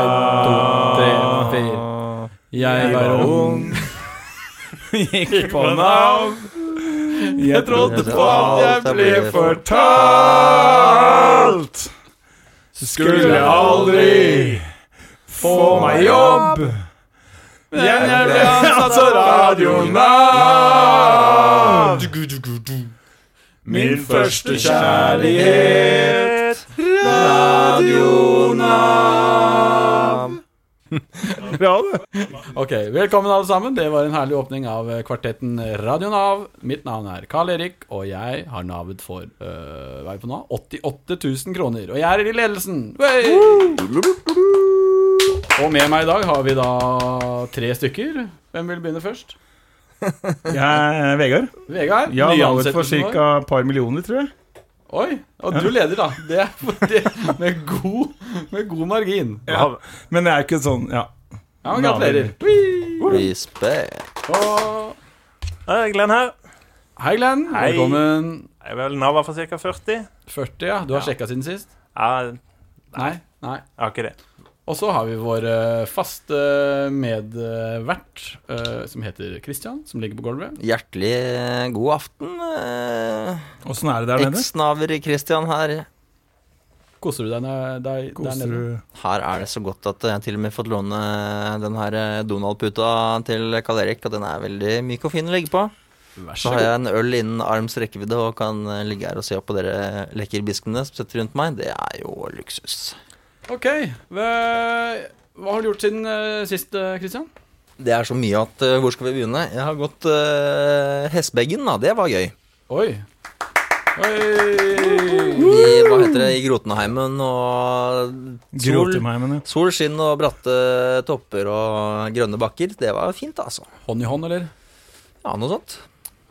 En, to, tre. Jeg var ung, Gikk på navn. jeg trodde på at jeg ble fortalt. Skulle aldri få meg jobb. Men jeg ble ansatt som radionav. Min første kjærlighet, radionav. Bra, det. Ok, Velkommen alle sammen. Det var en herlig åpning av eh, kvartetten Radio Nav. Mitt navn er Karl Erik, og jeg har navet for øh, hva er på nå? 88 000 kroner. Og jeg er i ledelsen. Wey! Og med meg i dag har vi da tre stykker. Hvem vil begynne først? Jeg er Vegard. Vegard? Jeg har navet for ca. et par millioner, tror jeg. Oi, og du leder, da. Det er fordi, med, god, med god margin. Ja. Men det er ikke sånn Ja. Ja, men Gratulerer. Respekt. Hei, Glenn her. Hei, Glenn. Hei. Velkommen. Jeg er vel Nava for ca. 40. 40, ja. Du har sjekka siden sist? Ja, Nei. Nei. jeg har ikke det. Og så har vi vår eh, faste medvert, eh, som heter Christian, som ligger på gulvet. Hjertelig eh, god aften. Åssen er det der nede? Eksnaver Christian her. Koser du deg der, der, der nede? du Her er det så godt at jeg til og med fått låne den her eh, Donald-puta til Karl Erik, og den er veldig myk og fin å ligge på. Vær Så så har jeg en øl innen arms rekkevidde og kan ligge her og se opp på dere lekkerbiskene som sitter rundt meg. Det er jo luksus. Ok. Hva, har du gjort siden eh, sist, Kristian? Det er så mye at eh, Hvor skal vi begynne? Jeg har gått uh, Hestbeggen, da. Det var gøy. Oi. Oi. I, hva heter det, i Grotenheimen og sol, ja. sol, skinn og bratte topper og grønne bakker. Det var fint, altså. Hånd i hånd, eller? Ja, noe sånt.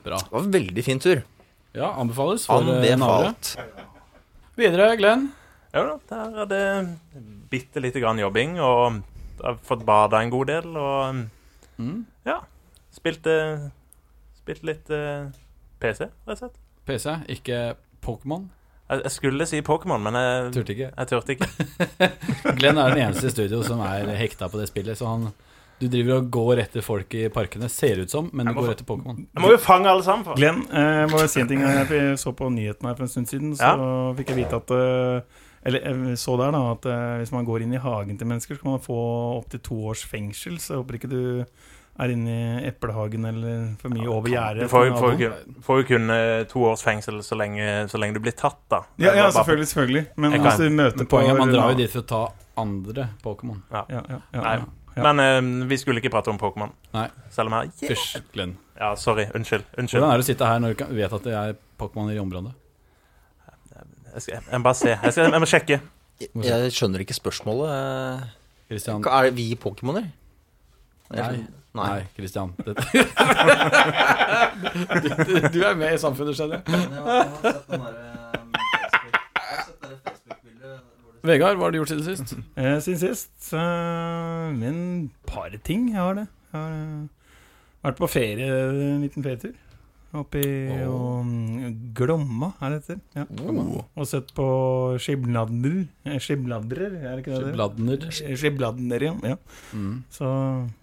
Bra. Det var en veldig fin tur. Ja, anbefales for eh. Anbefalt. Videre, Glenn. Ja da, der er det bitte lite grann jobbing, og jeg har fått bada en god del, og Mm. ja, spilte, spilte litt uh, PC, rett og slett. PC, ikke Pokémon. Jeg, jeg skulle si Pokémon, men jeg, Turte ikke. jeg turte ikke. Glenn er den eneste i studio som er hekta på det spillet, så han Du driver og går etter folk i parkene, ser ut som, men du går etter Pokémon. Jeg må jo fange alle sammen. For. Glenn, eh, må jeg si en ting. Jeg så på nyhetene her for en stund siden, så fikk jeg vite at eh, Eller jeg så der, da, at eh, hvis man går inn i hagen til mennesker, så kan man få opptil to års fengsel. Så jeg håper ikke du er inne i eplehagen eller for mye over gjerdet. Du får, jo- får, kun- får jo kun eh, to års fengsel så lenge, så lenge du blir tatt, da. Ja, ja, selvfølgelig. selvfølgelig Men hvis du møter Men poenget er man drar jo dit for å ta andre Pokémon. Ja, ja, ja, Nei. ja. Ja. Men uh, vi skulle ikke prate om Pokémon. Selv om jeg Fysj, Glenn. Ja, sorry. Unnskyld. Unnskyld. Hvordan er det å sitte her når du vet at det er Pokémon i området? Jeg, skal, jeg må bare se. Jeg, skal, jeg må sjekke. Jeg skjønner ikke spørsmålet. Christian Er vi Pokémoner? Nei. Nei. Christian. Du, du, du er med i samfunnet, skjønner jeg. Vegard, hva har du gjort siden sist? Eh, Siden sist uh, Men par ting jeg har det. Jeg har eh, vært på ferie, en liten ferietur. Oppe i og, mm, Glomma, er det heter. Ja. Oh. Og sett på skibladner. Skibladner Skibladrer, er det ikke det? det? Bladner. Skibladner, ja. ja. Mm. Så,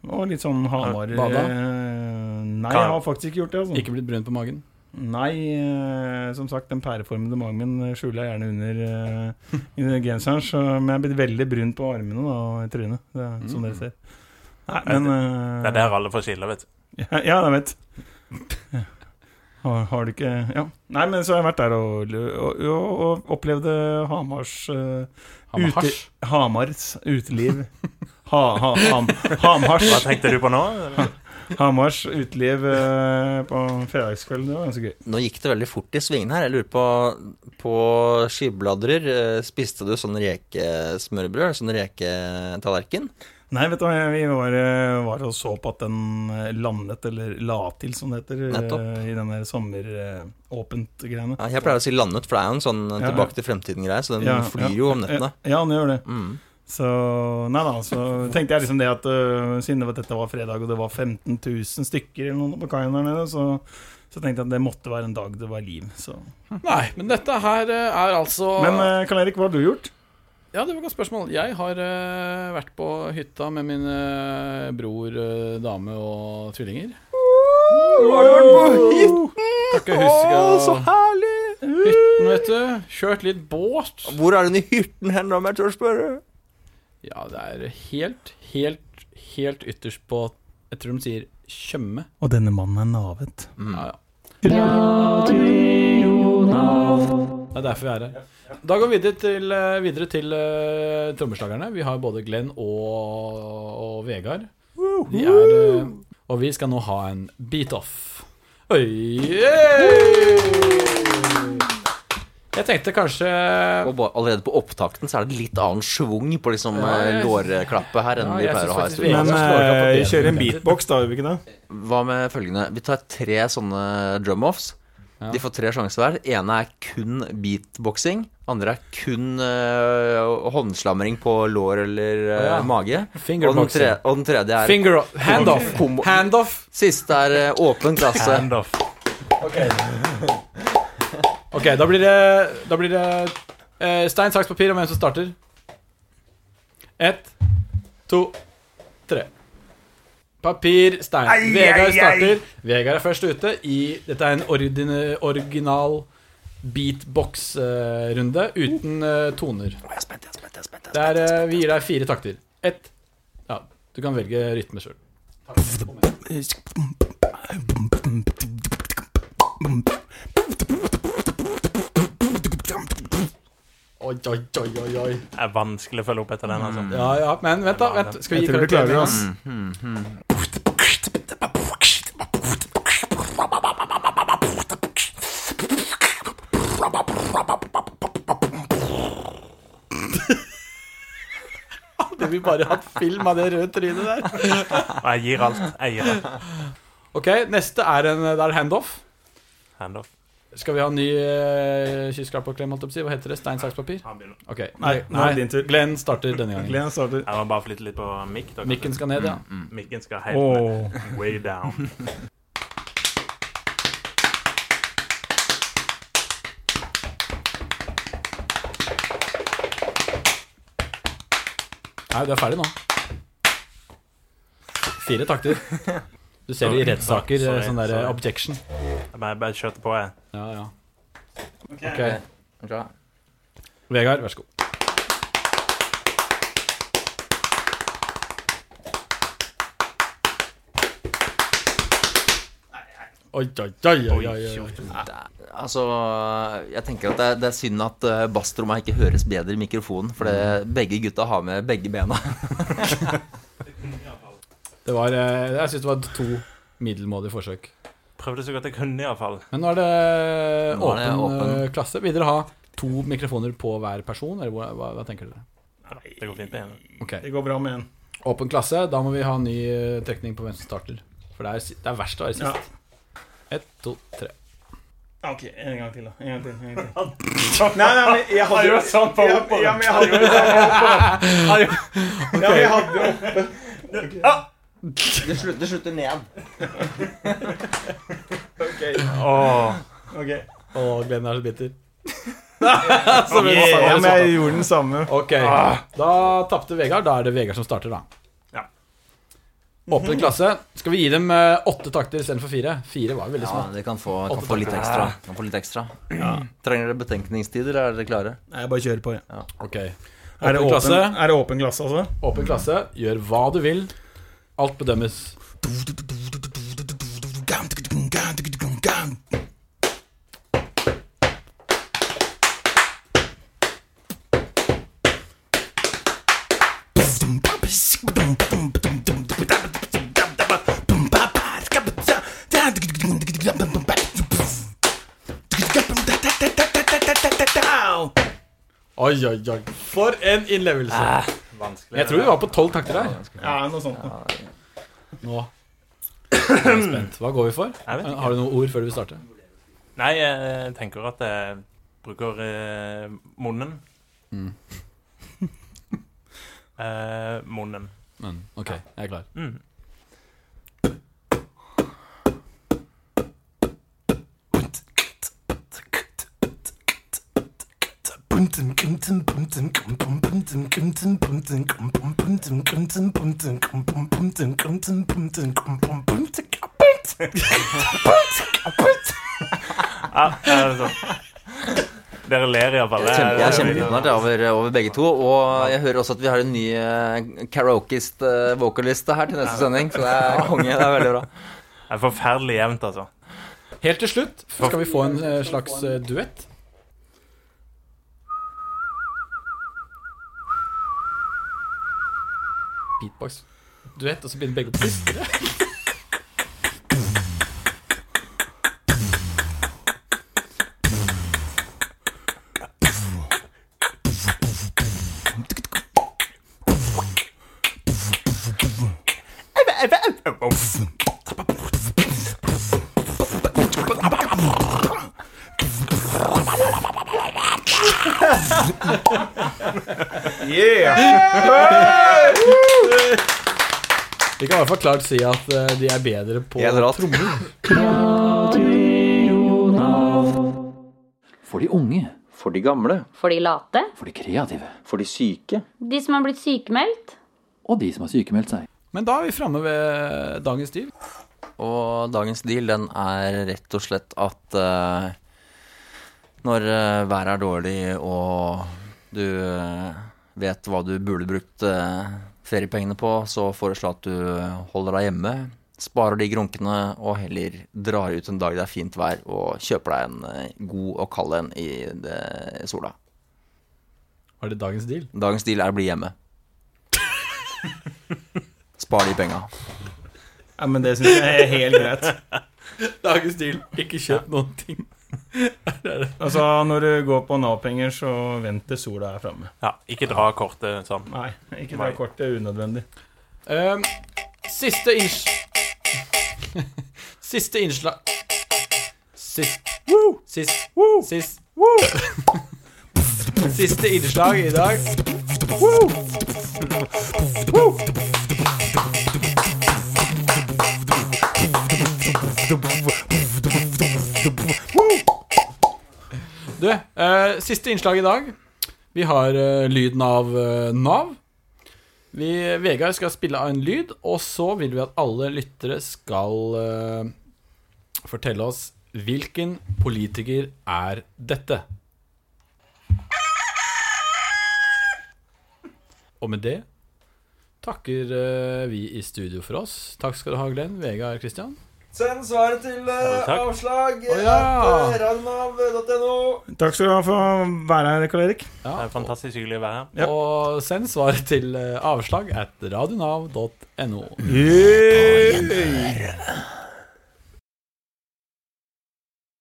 og litt sånn Hamar Bada? eh, Nei, jeg har faktisk ikke gjort det. Altså. Ikke blitt brun på magen? Nei, eh, som sagt, den pæreformede magen min skjuler jeg gjerne under, eh, genseren. Så, men jeg er blitt veldig brun på armene da, og i trynet, det mm. som dere ser. Nei, men eh, Det er der alle får skille, vet du. Ja, ja, jeg vet. Har, har du ikke Ja. Nei, men så har jeg vært der og, og, og, og opplevde Hamars uh, ute. Hamars uteliv. Ha, ha, ham, Hamars, Hva tenkte du på nå? Hamars uteliv eh, på fredagskvelden. Det var ganske gøy. Nå gikk det veldig fort i svingene her. Jeg lurer på På skibladrer, eh, spiste du sånn rekesmørbrød? Sånn reketallerken? Nei, vet du hva, vi var, eh, var og så på at den eh, landet, eller la til, som det heter, Nettopp. eh, i den der sommeråpent-greiene. Ja, jeg pleier å si landet, for det er jo en sånn. Tilbake til fremtiden-greie, så den Ja, flyr ja, jo om nettene. Ja, den gjør det. Mm. Så nei da, så tenkte jeg liksom det at uh, siden det var, dette var fredag og det var 15 000 stykker eller noe på kaien der nede, så Så tenkte jeg at det måtte være en dag det var liv. Så. Nei, men dette her er altså Men uh, Karl Erik, hva har du gjort? Ja, det var et godt spørsmål. Jeg har uh, vært på hytta med min uh, bror, uh, dame og tvillinger. Har du vært på hytten? Kan huske Å, så herlig! hytten, vet du. Kjørt litt båt. Hvor er den i hytten hen, om jeg tør spørre? Ja, det er helt, helt, helt ytterst på Jeg tror de sier Tjøme. Og denne mannen er navet. Ja, ja. Det er derfor vi er her. Da går vi videre til, eh, videre til uh, trommeslagerne. Vi har både Glenn og, og Vegard. De er, uh, og vi skal nå ha en beat-off. Jeg tenkte kanskje Og allerede på opptakten så er det litt annen schwung på liksom Ja, jeg- lårklappet her enn Ja, vi pleier å ha i studio. vi- Men skal slå dere på uh, bedre kjøre en beatbox, da, gjør vi ikke det? Hva med følgende? Vi tar tre sånne drum-offs. De får tre sjanser hver. ene er kun beatboxing. Andre er kun uh, håndslamring på lår eller uh, ja. mage. Og den, tre, og den tredje er Finger off. Handoff. Hand Siste er uh, åpen klasse. Handoff. Ok, da blir det Da blir det stein, saks, papir om hvem som starter. Ett, to, tre. Papir, stein. Vegard starter. Vegard er først ute i Dette er en ordine, original beatbox-runde uten eh, toner. jeg er, spent, jeg er eh, vi gir deg fire takter. Ett Ja, du kan velge rytme sjøl. Oi, oi, oi, oi, oi. Det er vanskelig å følge opp etter den. altså. Ja, ja, men vent, da. Vent. Skal vi Jeg gi tror du karakter klarer det, med ass. Hadde vi bare hatt film av det røde trynet der. Og jeg gir alt. Jeg gir alt. Ok, neste er en Det er handoff. Handoff. Skal vi ha en ny uh, kyssklapp holdt jeg på å si? Hva heter det? Stein, saks, papir? Han begynner. Ok. Nei, nå er det din tur. Glenn starter denne gangen. Glenn starter. Jeg må bare flytte litt på mikk. Mikken skal ned, ja. Mikken skal helt ned. Way down. Nei, du er ferdig nå. Fire takter. Du ser det i rettssaker. eh, Sorry, Sånn der eh, sorry. objection. Jeg bare, bare kjørte på, jeg. Ja, ja. Ok. Vegard, vær så god. Oi, oi, oi, oi, oi, oi. Altså, jeg tenker at det er, det er synd at uh, basstromma ikke høres bedre i mikrofonen, for det, begge gutta har med begge bena. Det var, eh, jeg syns det var to middelmådige forsøk. Prøvde så godt jeg kunne, iallfall. Men nå er det Nå er det åpen, åpen. eh, klasse. Vil dere ha to mikrofoner på hver person, eller hva, hva, hva tenker dere? Det går fint med én. Okay. Det går bra med en. Åpen klasse. Da må vi ha en ny eh, trekning på hvem som starter. For det er, det er verst å være Ja. Ett, to, tre. Ok, en gang til, da. En gang til. En gang til. Nei, nei, men jeg hadde jo sånn på oppå ja, men jeg hadde jo Ja, men jeg hadde jo oppe Det slutter, det slutter ned. Åh, Ok. Å, Glenn er så bitter. Ja, men jeg gjorde den samme. Ok, da tapte Vegard. Da er det Vegard som starter, da. Ja. Åpen klasse. Skal vi gi dem eh, åtte takter istedenfor fire? Fire var veldig små. Ja, det kan få, kan få litt ekstra. Kan få litt ekstra. Trenger dere betenkningstider, eller er dere klare? Nei, jeg bare kjører på, jeg. Okay. Er det Åpen klasse. er det åpen klasse, altså? Åpen klasse. Gjør hva du vil. Alt bedømmes. Oi, oi, oi. For en innlevelse. vanskelig. Jeg tror vi var på tolv takter her. Ja, noe sånt. Nå er jeg spent. Hva går vi for? Jeg vet ikke. Har du noen ord før du vil starte? Nei, jeg tenker at jeg bruker eh, munnen. Mm. Eh, munnen. Men, ok, jeg er klar. Mm. Dere ler iallfall. Jeg er kjempeimponert over, over begge to. Og jeg hører også at vi har en ny uh, karaokist uh, her til neste sending. Så det er konge. Det er veldig bra. Det er forferdelig jevnt, altså. Helt til slutt skal vi få en eh, slags eh, duett. Beatbox. Duett, og så begynner begge å plystre. Vi kan i hvert fall klart si at eh, de er bedre på trommer. For de unge. For de gamle. For de late, For de kreative. For de syke. de som har blitt sykemeldt. Og de som har sykemeldt seg. Men da er vi framme ved dagens deal. Og dagens deal, den er rett og slett at eh, når eh, været er dårlig og du eh, vet hva du burde brukt eh, feriepengene på, så foreslå at du holder deg hjemme, sparer de grunkene og heller drar ut en dag det er fint vær og kjøper deg en eh, god og kald en i det, sola. Var det dagens deal? Dagens deal er å bli hjemme. Spar de penga. Ja, men det syns jeg er helt greit. Dagens deal. Ikke kjøp noen ting. Altså, når du går på Nav-penger, så vent til sola er framme. Ja, ikke dra kortet sånn. Nei, ikke dra kortet, er unødvendig. Um, siste inns... siste innslag Sist Sist Sist Siste innslag i dag. Du, eh, siste innslag i dag. Vi har uh, lyden av uh, Nav. Vi, Vegard skal spille av en lyd, og så vil vi at alle lyttere skal fortelle oss hvilken politiker er dette. Og med det takker vi i studio for oss. Takk skal du ha, Glenn. Vegard Kristian. Send svaret til takk. avslag oh, ja. radionav.no. Takk skal du ha for å være her, Karl Erik. Det er fantastisk hyggelig å være her. Ja. Og send svaret til uh, avslag at radionav.no. Yeah.